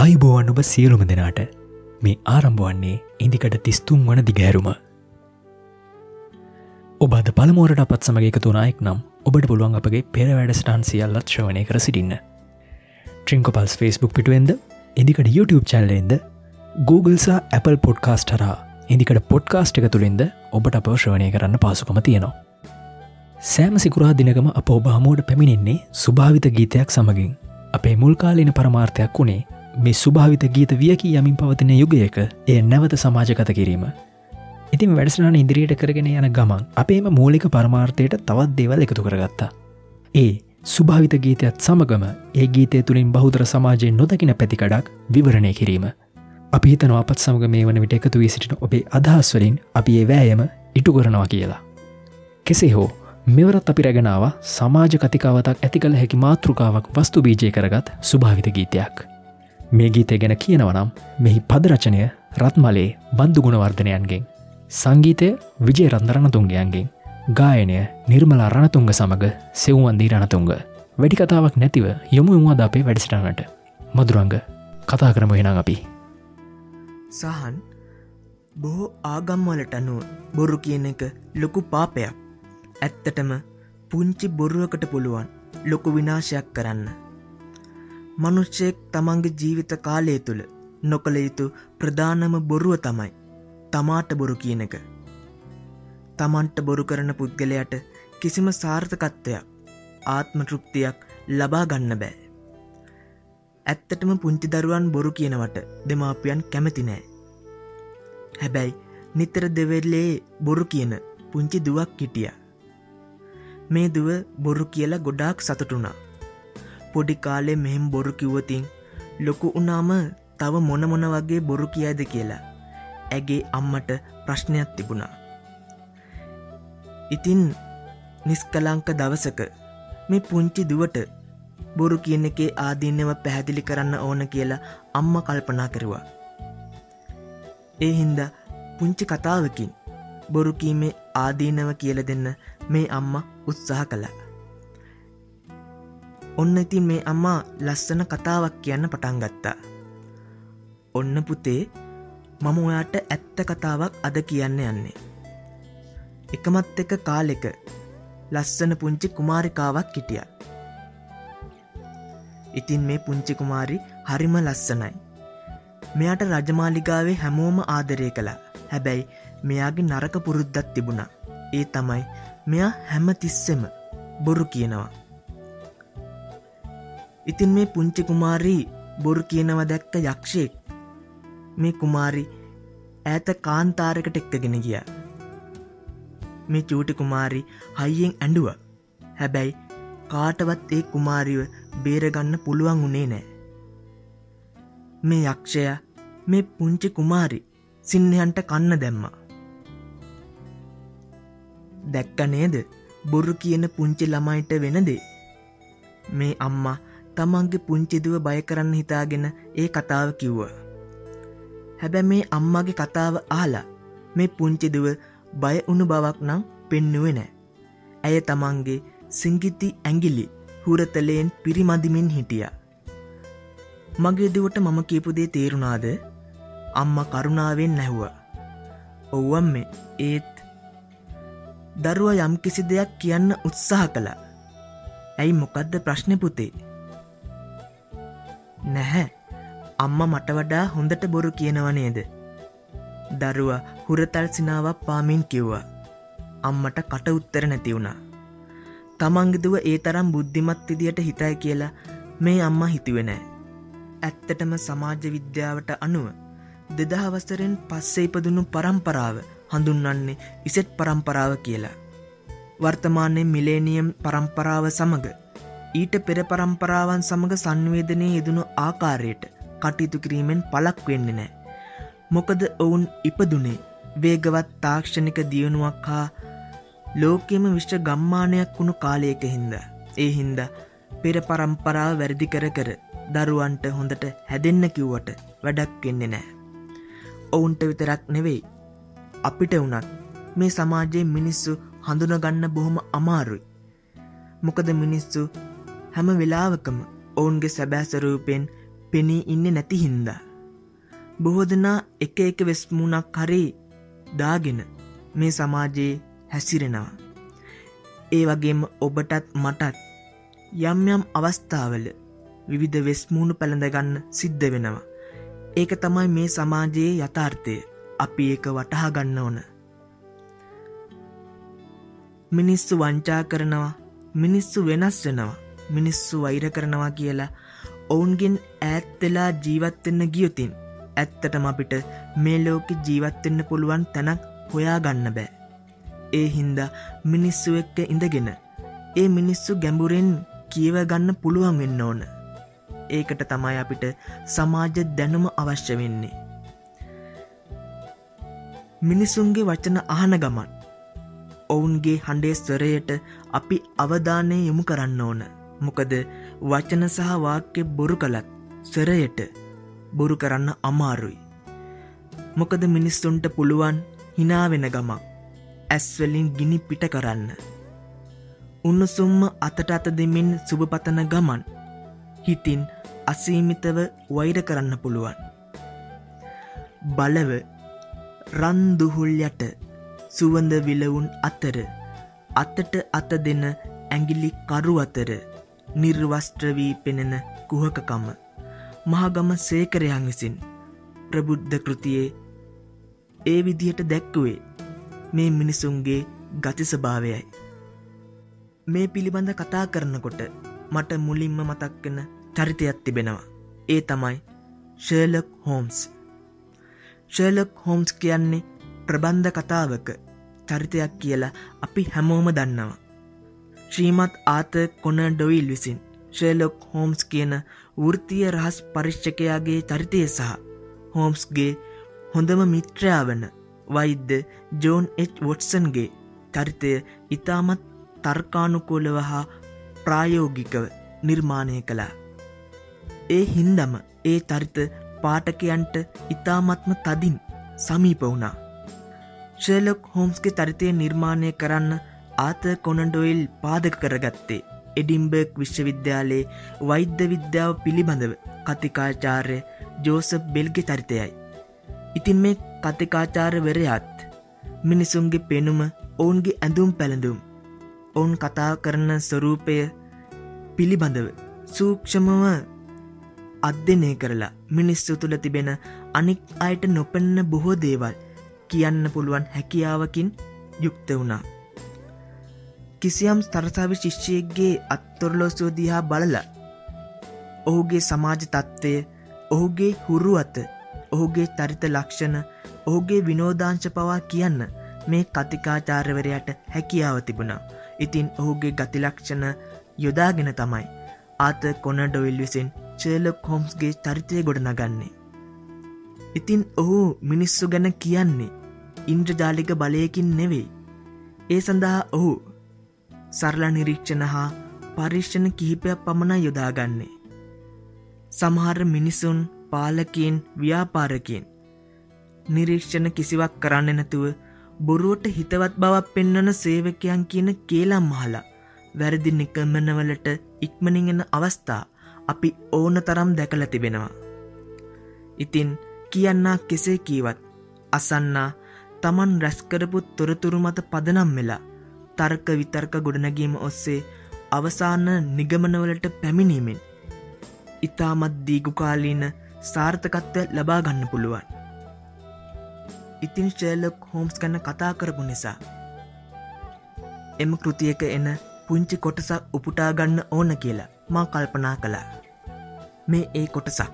ආයිබෝවන් ඔබ සියලුම දෙනාට මේ ආරම්භවන්නේ ඉදිකට තිස්තුන් වන දිගෑරුම ඔබ අද පළමෝරට අපත් සමග එකතුනායෙක් නම් ඔබට පුළුවන් අපගේ පෙර වැඩස්ටාන් සියල්ලත් ශ්‍රවණය කර සිටින්න. ට්‍රිංකොපල්ස් ෆස්බුක් පිටුවෙන්ද ඉදිකට YouTube චැල්ලෙන්ද Googleසා Apple පොඩ්කාස්ට හරා ඉදිකට පොඩ්කාස්ට් එක තුළින්ද ඔබට අප ශ්‍රවණය කරන්න පාසුකම තියෙනවා. සෑම සිකුරා දිනකම අප ඔබ හමුවට පැමිණෙන්නේ සුභාවිත ගීතයක් සමගින්. අපේ මුල්කාලීන පරමාර්ථයක් වුණේ මේ සුභාවිත ගීත වියකි යමින් පවතින යුගයක එය නැවත සමාජගත කිරීම ඉතින් වැඩසනාන ඉදිරියට කරගෙන යන ගමන් අපේම මූලික පරමාර්ථයට තවත් දේවල් එකතු කරගත්තා. ඒ සුභාවිත ගීතයත් සමගම ඒ ගීතය තුළින් බෞදර සමාජයෙන් නොදකින පැතිකඩක් විවරණය කිරීම. අපි හිතන අපත් සමග මේ වන විට එකතු වී සිටින ඔබේ අදහස්වලින් අපි ඒ වෑයම ඉටු කරනවා කියලා. කෙසේ හෝ මෙවරත් අපි රැගෙනාව සමාජ කතිකාවතක් ඇති කළ හැකි මාතෘකාවක් වස්තු බීජය කරගත් සුභාවිත ගීතයක්. මේ ගීතය ගැන කියනවනම් මෙහි පදරචනය රත්මලේ බන්දු ගුණවර්ධනයන්ගෙන් සංගීතය විජය රන්දරණතුන්ගයන්ගෙන් ගායනය නිර්මලා රණතුන්ග සමඟ සෙව්වන්දී රණතුන්ග වැඩි කතාවක් නැතිව යොමු උවාද අපේ වැඩිසිටනට මදුරංග කතා කරම වෙන අපි. සහන් බොහෝ ආගම්වලට අනුව බොරු කියන එක ලොකු පාපයක්. ඇත්තටම පුංචි බොරුවකට පුළුවන් ලොකු විනාශයක් කරන්න. මනුෂ්‍යයෙක් තමන්ගේ ජීවිත කාලය තුළ නොකළ යුතු ප්‍රධානම බොරුව තමයි තමාට බොරු කියන එක. තමන්ට බොරු කරන පුද්ගලයට කිසිම සාර්ථකත්වයක් ආත්ම තෘප්තියක් ලබා ගන්න බෑ. ඇත්තටම පුංචි දරුවන් බොරු කියනවට දෙමාපියන් කැමති නෑ. හැබැයි නිතර දෙවෙල්ලේ බොරු කියන පුංචි දුවක් හිටිය. මේ දුව බොරු කියලා ගොඩාක් සතුටුනා. පොඩි කාලේ මෙහෙම් බොරු කිව්වතින් ලොකු උනාම තව මොන මොන වගේ බොරු කියද කියලා ඇගේ අම්මට ප්‍රශ්නයක් තිබුණා. ඉතින් නිස්කලංක දවසක මේ පුංචි දුවට බොරු කියන එකේ ආදීන්නව පැහැදිලි කරන්න ඕන කියලා අම්ම කල්පනා කරුවා. ඒ හින්ද පුංචි කතාවකින් බොරු කීමේ ආදීනව කියල දෙන්න මේ අම්ම උත්සාහ කළා. ඔන්න ඉතින් මේ අම්මා ලස්සන කතාවක් කියන්න පටන් ගත්තා. ඔන්න පුතේ මම ඔයාට ඇත්ත කතාවක් අද කියන්න යන්නේ. එකමත් එක කාලෙක ලස්සන පුංචි කුමාරිකාවක් හිටිය. ඉතින් මේ පුංචි කුමාරි හරිම ලස්සනයි. මෙයාට රජමාලිගාවේ හැමෝම ආදරය කළා හැබැයි මෙයාගේ නරක පුරුද්දත් තිබුණා. ඒ තමයි මෙයා හැම තිස්සෙම බොරු කියනවා. ඉතින් මේ පුංචි කුමාරී බොරු කියනව දැක්ක යක්ෂයෙක් මේ කුමාරි ඈත කාන්තාරකට එක්කගෙන ගිය. මේ චූටි කුමාරි හයියෙන් ඇඩුව හැබැයි කාටවත් ඒ කුමාරිව බේරගන්න පුළුවන් වුණේ නෑ. මේ යක්ෂය මේ පුංචි කුමාරි සිංහයන්ට කන්න දැම්මා. දැක්ක නේද බොරු කියන පුංචි ළමයිට වෙනදේ. මේ අම්මා තමන්ගේ පුංචිදුව බය කරන්න හිතාගෙන ඒ කතාව කිව්වා. හැබැ මේ අම්මගේ කතාව ආලා මේ පුංචිදුව බය උුණු බවක් නම් පෙන්නුවේ නෑ. ඇය තමන්ගේ සිංගිති ඇගිලි හුරතලයෙන් පිරිමදිමින් හිටිය. මගේ දුවට මම කියපුදේ තේරුණාද අම්ම කරුණාවෙන් නැහුව. ඔව්වම් මේ ඒත් දරුව යම්කිසි දෙයක් කියන්න උත්සාහ කළා. ඇයි මොකක්ද ප්‍රශ්නපුතේ. නැහැ අම්ම මට වඩා හොඳට බොරු කියනවනේද. දරුව හුරතල් සිනාවක් පාමින් කිව්වා. අම්මට කට උත්තර නැති වුණා. තමන්ගෙදුව ඒ තරම් බුද්ධිමත් විදියට හිතයි කියලා මේ අම්ම හිතුවෙනෑ. ඇත්තටම සමාජ විද්‍යාවට අනුව දෙදහවසරෙන් පස්සේ ඉපදුණු පරම්පරාව හඳුන්වන්නේ ඉසෙට් පරම්පරාව කියලා. වර්තමානය මිලේනියම් පරම්පරාව සමඟ ඊට පෙර පරම්පරාවන් සමඟ සංවේදනය යෙදනු ආකාරයට කටයුතු කිරීමෙන් පලක් වෙන්න නෑ. මොකද ඔවුන් ඉපදුනේ වේගවත් තාක්ෂණික දියුණුවක් හා ලෝකෙම විශ්ෂ ගම්මානයක් වුණු කාලයක හින්ද. ඒ හින්ද පෙර පරම්පරාව වැරදි කර කර දරුවන්ට හොඳට හැදෙන්න කිව්වට වැඩක් වෙන්නේ නෑ. ඔවුන්ට විතරක් නෙවෙයි. අපිට වනත් මේ සමාජයේ මිනිස්සු හඳුනගන්න බොහොම අමාරුයි. මොකද මිනිස්සු හැම වෙලාවකම ඔවුන්ගේ සැබෑසරූපයෙන් පෙනී ඉන්න නැති හින්දා. බොහෝ දෙනා එක එක වෙස්මුණක් හරි දාගෙන මේ සමාජයේ හැසිරෙනවා. ඒ වගේම ඔබටත් මටත් යම් යම් අවස්ථාවල විවිධ වෙස්මුණු පැළඳගන්න සිද්ධ වෙනවා. ඒක තමයි මේ සමාජයේ යථාර්ථය අපි ඒක වටහා ගන්න ඕන. මිනිස්සු වංචා කරනවා මිනිස්සු වෙනස් වෙනවා මිනිස්සු වෛර කරනවා කියලා ඔවුන්ගෙන් ඈත්වෙලා ජීවත්වෙන්න ගියොතින් ඇත්තටම අපිට මේ ලෝකෙ ජීවත්වෙන්න පුළුවන් තැනක් හොයා ගන්න බෑ. ඒ හින්දා මිනිස්සු එක්ක ඉඳගෙන ඒ මිනිස්සු ගැඹුරෙන් කියව ගන්න පුළුවන් වෙන්න ඕන. ඒකට තමයි අපිට සමාජ දැනුම අවශ්‍ය වෙන්නේ. මිනිසුන්ගේ වචන අහන ගමන් ඔවුන්ගේ හඬේ ස්වරයට අපි අවධානය යොමු කරන්න ඕන. මොකද වචන සහ වාක්‍ය බොරු කළත් ස්වරයට බොරු කරන්න අමාරුයි. මොකද මිනිස්සුන්ට පුළුවන් හිනාවෙන ගමක් ඇස්වලින් ගිනි පිට කරන්න. උන්නසුම්ම අතට අත දෙමින් සුභපතන ගමන් හිතින් අසීමිතව වෛර කරන්න පුළුවන්. බලව රන්දුහුල් යට සුවඳ විලවුන් අතර අතට අත දෙන ඇඟිලි කරු අතර නිර්වස්ත්‍රවී පෙනෙන කුහකකම මහගම සේකරයන් විසින් ප්‍රබුද්ධ කෘතියේ ඒ විදිහට දැක්කුවේ මේ මිනිසුන්ගේ ගති ස්භාවයයි. මේ පිළිබඳ කතා කරනකොට මට මුලින්ම මතක්කෙන චරිතයක් තිබෙනවා. ඒ තමයි ශර්ලක් හෝම්ස්. ශර්ලක් හෝම්ස් කියන්නේ ප්‍රබන්ධ කතාවක චරිතයක් කියලා අපි හැමෝම දන්නවා. ශ්‍රීමත් ආත කොන ඩොයිල් විසින් ශර්ලොක් හෝම්ස් කියන වෘතිය රහස් පරිශ්චකයාගේ චරිතය සහ හෝම්ස්ගේ හොඳම මිත්‍රයා වන වෛද්‍ය ජෝන් එච් වොට්සන්ගේ චරිතය ඉතාමත් තර්කානුකූලව හා ප්‍රායෝගිකව නිර්මාණය කළා. ඒ හින්දම ඒ චරිත පාටකයන්ට ඉතාමත්ම තදින් සමීප වුණා. ශර්ලොක් හෝම්ස්ගේ චරිතය නිර්මාණය කරන්න ආත කොනඩොයිල් පාදක කරගත්තේ එඩිම්බර්ග් විශ්වවිද්‍යාලයේ වෛද්‍ය විද්‍යාව පිළිබඳව කතිකාචාර්ය ජෝසප් බෙල්ගෙ චරිතයයි. ඉතින් මේ කතිකාචාරවරයාත් මිනිසුන්ගේ පෙනුම ඔවුන්ගේ ඇඳුම් පැළඳුම් ඔවුන් කතා කරන ස්වරූපය පිළිබඳව සූක්ෂමව අධ්‍යනය කරලා මිනිස්සු තුළ තිබෙන අනික් අයට නොපෙන්න බොහෝ දේවල් කියන්න පුළුවන් හැකියාවකින් යුක්ත වුණා. කිසියම් ස්තරසාව ශිෂ්‍යයක්ගේ අත්තොරලෝසෝ දිහා බලලා ඔහුගේ සමාජ තත්ත්වය ඔහුගේ හුරු අත ඔහුගේ චරිත ලක්ෂණ ඔහුගේ විනෝදාංශ පවා කියන්න මේ කතිකාචාරවරයට හැකියාව තිබුණා. ඉතින් ඔහුගේ ගතිලක්ෂණ යොදාගෙන තමයි ආත කොනඩොවිල් විසින් චර්ලොක් හොම්ස්ගේ චරිතය ගොඩනගන්නේ. ඉතින් ඔහු මිනිස්සු ගැන කියන්නේ ඉන්ද්‍රජාලික බලයකින් නෙවෙයි. ඒ සඳහා ඔහු සරල නිරීක්ෂණ හා පරිශ්ෂණ කිහිපයක් පමණ යොදාගන්නේ. සමහර මිනිසුන් පාලකින් ව්‍යාපාරකින් නිරීක්ෂණ කිසිවක් කරන්න නැතුව බොරුවට හිතවත් බවක් පෙන්වන සේවකයන් කියන කේලම් මහලා වැරදි නිකමනවලට ඉක්මනිගෙන අවස්ථා අපි ඕන තරම් දැකල තිබෙනවා. ඉතින් කියන්නා කෙසේ කීවත් අසන්නා තමන් රැස්කරපු තොරතුරු මත පදනම් වෙලා තර්ක විතර්ක ගොඩනැගීම ඔස්සේ අවසාන නිගමනවලට පැමිණීමෙන් ඉතාමත් දීගුකාලීන සාර්ථකත්වය ලබා ගන්න පුළුවන්. ඉතින් ශේලොක් හෝම්ස් ගැන කතා කරපු නිසා. එම කෘතියක එන පුංචි කොටසක් උපුටාගන්න ඕන කියලා මා කල්පනා කළා. මේ ඒ කොටසක්.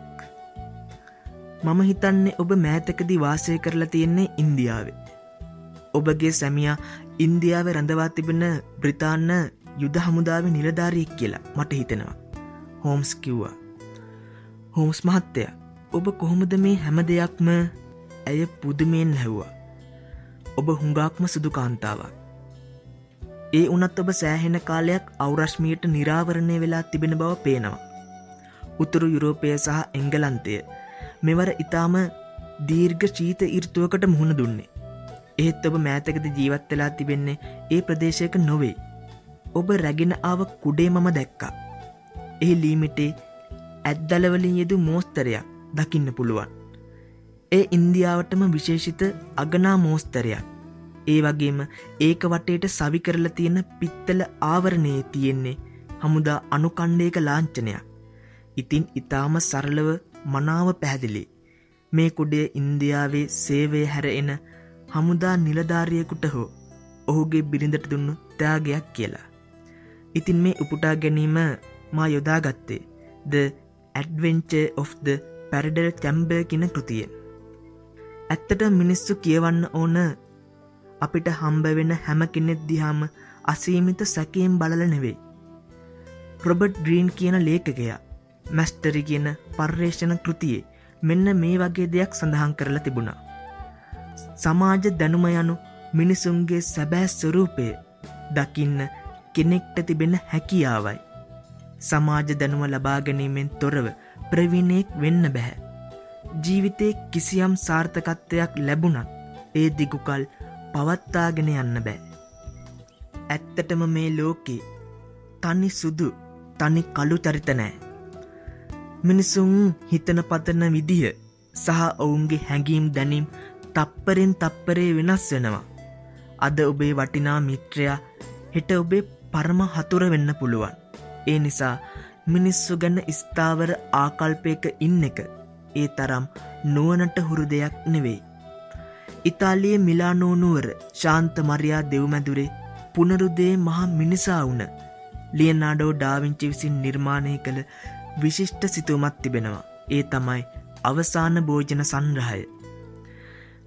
මම හිතන්නේ ඔබ මෑතකදි වාසය කරලා තියෙන්නේ ඉන්දියාවේ. ඔබගේ සැමියා ඉන්දියාව රඳවා තිබෙන බ්‍රිතාන්න යුද හමුදාව නිලධාරියෙක් කියලා මට හිතෙනවා. හෝම්ස් කිව්වා. හෝම්ස් මහත්තය ඔබ කොහොමද මේ හැම දෙයක්ම ඇය පුදුමයෙන් හැව්වා. ඔබ හුඟාක්ම සුදු කාන්තාවක්. ඒ උනත් ඔබ සෑහෙන කාලයක් අවරශ්මීට නිරාවරණය වෙලා තිබෙන බව පේනවා. උතුරු යුරෝපය සහ එංගලන්තය මෙවර ඉතාම දීර්ඝ චීත ඉර්තුවකට මුහුණ දුන්නේ. ඒත් ඔබ මෑතකද ජීවත් වෙලා තිබෙන්නේ ඒ ප්‍රදේශයක නොවේ. ඔබ රැගෙන ආව කුඩේ මම දැක්කා. එහි ලීමිටේ ඇත්දලවලින් යෙදු මෝස්තරයක් දකින්න පුළුවන්. ඒ ඉන්දියාවටම විශේෂිත අගනා මෝස්තරයක්. ඒ වගේම ඒක වටේට සවි කරලා තියෙන පිත්තල ආවරණයේ තියෙන්නේ හමුදා අනුකණ්ඩයක ලාංචනයක්. ඉතින් ඉතාම සරලව මනාව පැහැදිලි. මේ කුඩේ ඉන්දියාවේ සේවය හැර එන හමුදා නිලධාරියකුට හෝ ඔහුගේ බිරිඳට දුන්නු ත්‍යාගයක් කියලා. ඉතින් මේ උපුටා ගැනීම මා යොදාගත්තේ the adventure of the Paradol Chamber කින කෘතියෙන්. ඇත්තට මිනිස්සු කියවන්න ඕන අපිට හම්බවෙන හැම කෙනෙත් දිහාම අසීමිත සැකයෙන් බලල නෙවෙයි. රොබට් ග්‍රීන් කියන ලේකකයා මැස්ටරි කියන පර්යේෂණ කෘතියේ මෙන්න මේ වගේ දෙයක් සඳහන් කරලා තිබුණා. සමාජ දැනුම යනු මිනිසුන්ගේ සැබෑ ස්වරූපය දකින්න කෙනෙක්ට තිබෙන හැකියාවයි. සමාජ දැනුම ලබාගැනීමෙන් තොරව ප්‍රවිණයෙක් වෙන්න බැහැ. ජීවිතේ කිසියම් සාර්ථකත්වයක් ලැබුණත් ඒ දිගුකල් පවත්තාගෙන යන්න බෑ. ඇත්තටම මේ ලෝකේ තනි සුදු තනි කළු චරිත නෑ. මිනිසුන් හිතන පතන විදිහ සහ ඔවුන්ගේ හැඟීම් දැනීම් තප්පරෙන් තප්පරේ වෙනස් වෙනවා. අද ඔබේ වටිනා මිත්‍රයා හෙට ඔබේ පරම හතුර වෙන්න පුළුවන්. ඒ නිසා මිනිස්සු ගැන ස්ථාවර ආකල්පයක ඉන්න එක ඒ තරම් නුවනට හුරු දෙයක් නෙවෙයි. ඉතාලිය මිලානෝනුවර ශාන්ත මරයා දෙව්මැදුරේ පුනරුදේ මහා මිනිසා වුන ලියනාඩෝ ඩාවිංචි විසින් නිර්මාණය කළ විශිෂ්ට සිතුවමත් තිබෙනවා. ඒ තමයි අවසාන භෝජන සංග්‍රහය.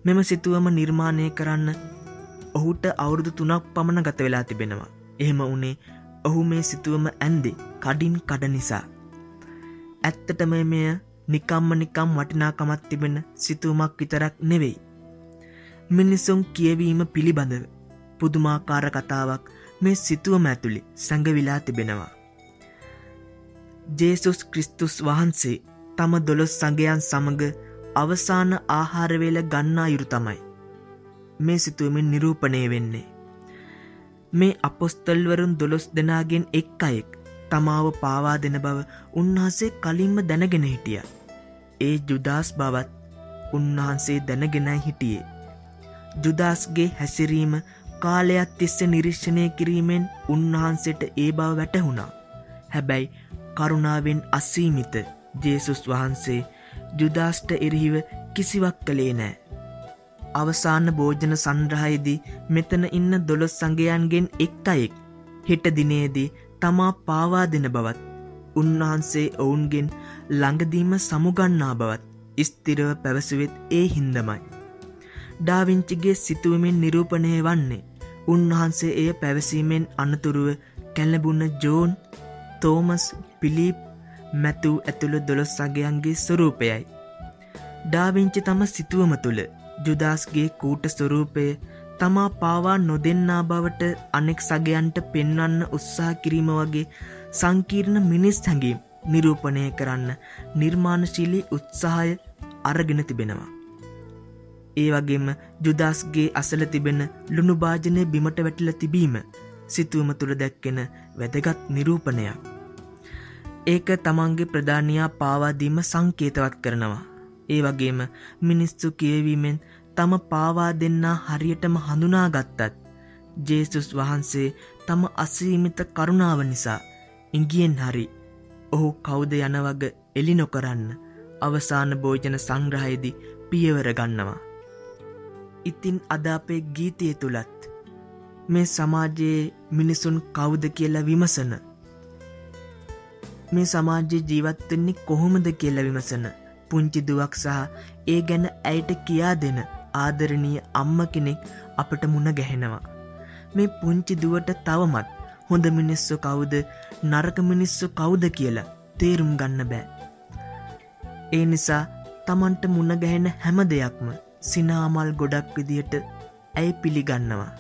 මෙම සිතුවම නිර්මාණය කරන්න ඔහුට අවුරුදු තුනක් පමණ ගත වෙලා තිබෙනවා. එහෙම වනේ ඔහු මේ සිතුවම ඇන්දේ කඩින් කඩ නිසා. ඇත්තටම මෙය නිකම්ම නිකම් වටිනාකමත් තිබෙන සිතුවමක් විතරක් නෙවෙයි. මිනිසුන් කියවීම පිළිබඳව පුදුමාකාර කතාවක් මේ සිතුවම ඇතුළි සැඟවිලා තිබෙනවා. ජේසුස් ක්‍රිස්තුස් වහන්සේ තම දොළොස් සගයන් සමඟ අවසාන ආහාරවේල ගන්නා යුරු තමයි. මේ සිතුවමින් නිරූපණය වෙන්නේ. මේ අපොස්තල්වරුන් දොළොස් දෙනාගෙන් එක් අයෙක් තමාව පාවා දෙන බව උන්වහන්සේ කලින්ම දැනගෙන හිටිය. ඒ ජුදාස් බවත් උන්වහන්සේ දැනගෙනයි හිටියේ. ජුදාස්ගේ හැසිරීම කාලයක් තිස්ස නිරීක්ෂණය කිරීමෙන් උන්වහන්සේට ඒ බව වැටහුණා. හැබැයි කරුණාවෙන් අසීමිත ජේසුස් වහන්සේ ජුදාස්ට එරහිව කිසිවක් කළේ නෑ. අවසාන භෝජන සංග්‍රහයේදී මෙතන ඉන්න දොළොස් සඟයන්ගෙන් එක් අයෙක් හෙට දිනේදී තමා පාවා දෙන බවත් උන්වහන්සේ ඔවුන්ගෙන් ළඟදීම සමුගන්නා බවත් ස්තිරව පැවසුවෙත් ඒ හින්දමයි. ඩාවිංචිගේ සිතුවමෙන් නිරූපණය වන්නේ උන්වහන්සේ එය පැවසීමෙන් අනතුරුව කැල්ලබුන්න ජෝන් තෝමස් පිලිප් මැතුූ ඇතුළ දොළොස් සගයන්ගේ ස්වරූපයයි. ඩාවිංචි තම සිතුවම තුළ ජුදාස්ගේ කූට ස්වරූපය තමා පාවා නොදෙන්නා බවට අනෙක් සගයන්ට පෙන්වන්න උත්සාහ කිරීම වගේ සංකීර්ණ මිනිස් හැඟීම් නිරූපණය කරන්න නිර්මාණශීලී උත්සාහය අරගෙන තිබෙනවා. ඒ වගේම ජුදාස්ගේ අසල තිබෙන ලුණු භාජනය බිමට වැටිල තිබීම සිතුවම තුළ දැක්කෙන වැදගත් නිරූපණයක්. ඒක තමන්ගේ ප්‍රධානයා පාවාදීම සංකේතවත් කරනවා. ඒ වගේම මිනිස්සු කියවීමෙන් තම පාවා දෙන්නා හරියටම හඳුනාගත්තත් ජේසුස් වහන්සේ තම අසීමිත කරුණාව නිසා ඉංගියෙන් හරි ඔහු කෞද යනවග එලි නොකරන්න අවසාන භෝජන සංග්‍රහයේදී පියවර ගන්නවා. ඉතින් අද අපේ ගීතය තුළත් මේ සමාජයේ මිනිසුන් කවුද කියලා විමසන මේ සමාජ්‍ය ජීවත්වෙන්නේ කොහොමද කියලා විමසන පුංචි දුවක් සහ ඒ ගැන ඇයට කියා දෙන ආදරණීය අම්ම කෙනෙක් අපට මුණ ගැහෙනවා. මේ පුංචි දුවට තවමත් හොඳ මිනිස්සු කවුද නරක මිනිස්සු කවුද කියලා තේරුම් ගන්න බෑ. ඒ නිසා තමන්ට මුණ ගැහෙන හැම දෙයක්ම සිනාමල් ගොඩක් විදියට ඇයි පිළිගන්නවා.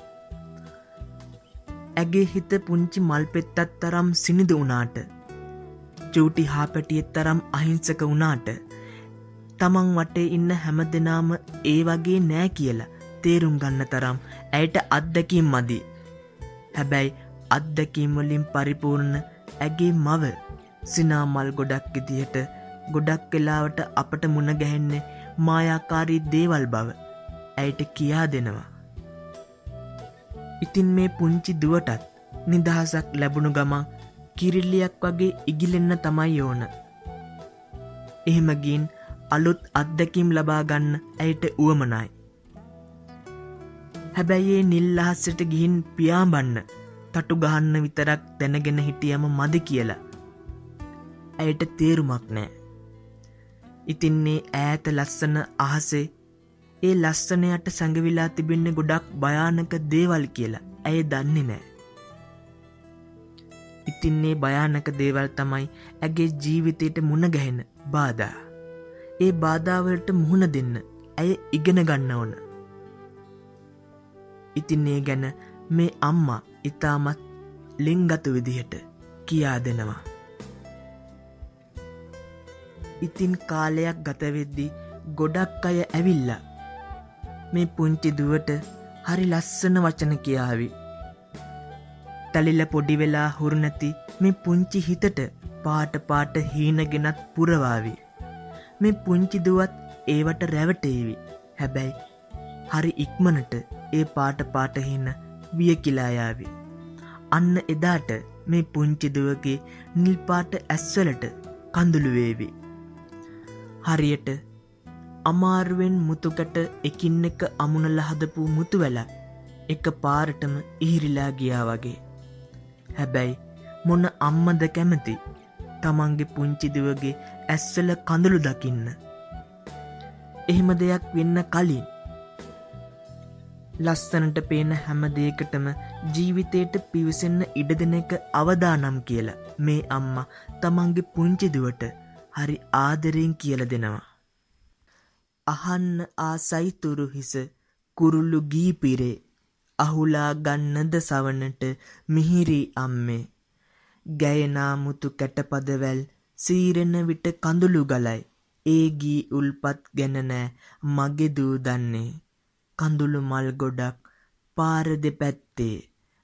ඇගේ හිත පුංචි මල් පෙත්තත් තරම් සිනිදු වනාට චූටි හාපැටියත් තරම් අහිංසක වනාට තමන් වටේ ඉන්න හැම දෙනාම ඒ වගේ නෑ කියලා තේරුම් ගන්න තරම් ඇයට අත්දැකීම් මදි. හැබැයි අත්දැකීම්වලින් පරිපූර්ණ ඇගේ මව සිනා මල් ගොඩක් විදිහට ගොඩක් වෙලාවට අපට මුණ ගැහෙන්නේ මායාකාරී දේවල් බව ඇයට කියා දෙනවා. ඉතින් මේ පුංචි දුවටත් නිදහසක් ලැබුණු ගමන් කිරිල්ලියක් වගේ ඉගිලෙන්න තමයි ඕන. එහෙමගින් අලුත් අත්දැකීම් ලබා ගන්න ඇයට උවමනයි. හැබැයි ඒ නිල්ලහස්සට ගිහින් පියාඹන්න තටු ගහන්න විතරක් දැනගෙන හිටියම මද කියලා. ඇයට තේරුමක් නෑ. ඉතින්නේ ඈත ලස්සන අහසේ ඒ ලස්සනයට සැඟවිලා තිබෙන්න ගොඩක් භයානක දේවල් කියලා ඇය දන්නේ නෑ. ඉතින්නේ භයානක දේවල් තමයි ඇගේ ජීවිතයට මුණගැහෙන බාධා. ඒ බාධාවලට මුහුණ දෙන්න ඇය ඉගෙන ගන්න ඕන. ඉතින්නේ ගැන මේ අම්මා ඉතාමත් ලිංගත විදිහට කියා දෙනවා. ඉතින් කාලයක් ගතවෙද්දි ගොඩක් අය ඇවිල්ලා මේ පුංචි දුවට හරි ලස්සන වචන කියාවි තලිල පොඩි වෙලා හුරුනැති මේ පුංචි හිතට පාට පාට හීනගෙනත් පුරවාවි. මේ පුංචිදුවත් ඒවට රැවටේවි හැබැයි හරි ඉක්මනට ඒ පාට පාටහින්න වියකිලායාවි. අන්න එදාට මේ පුංචිදුවගේ නිල්පාට ඇස්වලට කඳුළුවේවි. හරියට අමාරුවෙන් මුතුකට එකින් එක අමුණල හදපු මුතුවැල එක පාරටම ඉහිරිලා ගියා වගේ. හැබැයි මොන අම්මද කැමති තමන්ගේ පුංචිදුවගේ ඇස්වල කඳුළු දකින්න. එහෙම දෙයක් වෙන්න කලින් ලස්සනට පේන හැම දේකටම ජීවිතයට පිවිසෙන්න ඉඩ දෙන එක අවදානම් කියලා මේ අම්මා තමන්ගේ පුංචිදුවට හරි ආදරයෙන් කියල දෙනවා. අහන්න ආසයිතුරු හිස කුරුල්ලු ගීපිරේ අහුලා ගන්නද සවනට මිහිරි අම්මේ. ගැයනා මුතු කැටපදවැල් සීරෙන විට කඳුළු ගලයි. ඒ ගී උල්පත් ගැන නෑ මගේ දූ දන්නේ. කඳුළු මල් ගොඩක් පාර දෙපැත්තේ.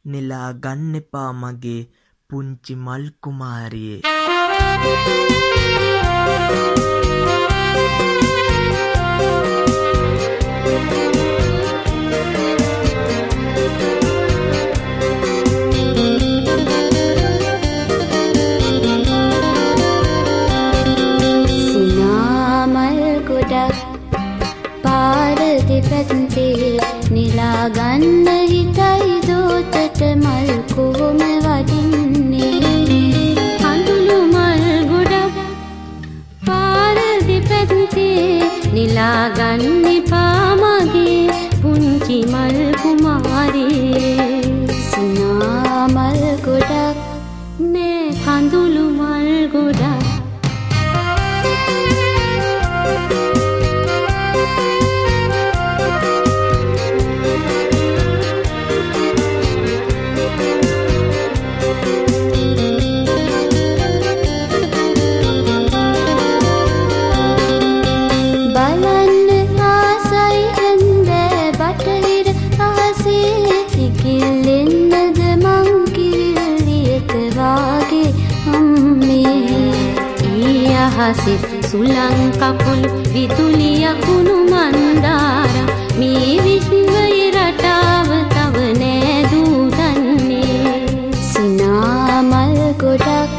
නෙලා ගන්න එපා මගේ පුංචි මල් කුමාරියේ. ගන්න හිතයි දෝතට මල් කොහොම වඩින්නේ? හඳුළු මල් ගොඩක් පාරදි පැත්තේ නිලාගන්න පාමගේ සුළං කකුළු විදුලියකුණු මන්දාරම් මේ විශ්වයේ රටාව තව නෑදූදන්නේ සිනා මල් ගොඩක්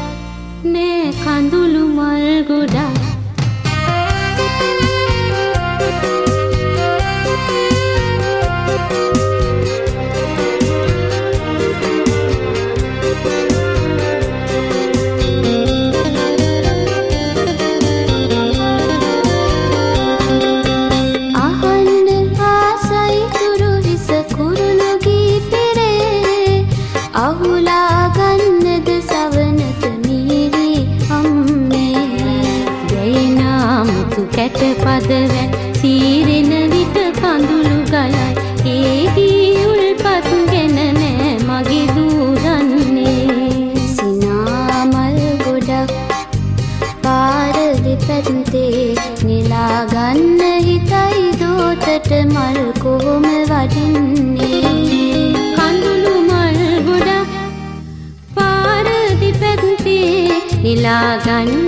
නෑ කඳුළු මල් ගොඩක් කඳුළු මල්